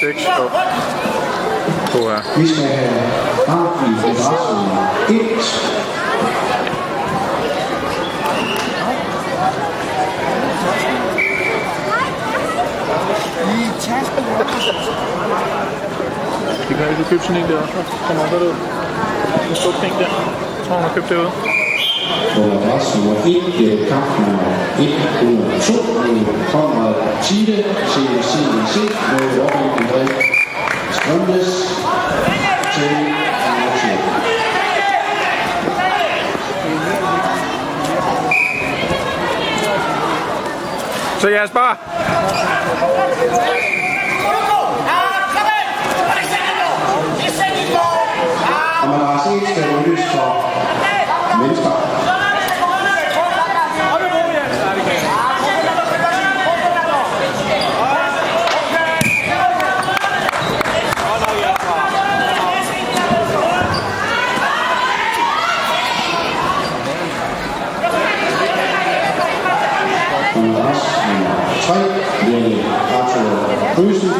seks og HA. Vi skal have havfri med varsel 1. Det kan være, at du købte sådan en der også. Kommer op derud. En stor penge der. Jeg tror, hun har købt derude. under adresse nummer 1, det er kamp nummer 102, kommer Tide, CFC, C, mod Robin André Strømnes til Så Jasper! Når man har set, skal man løse for mennesker. Carlsen, 3, Jenny Arthur Bøsen,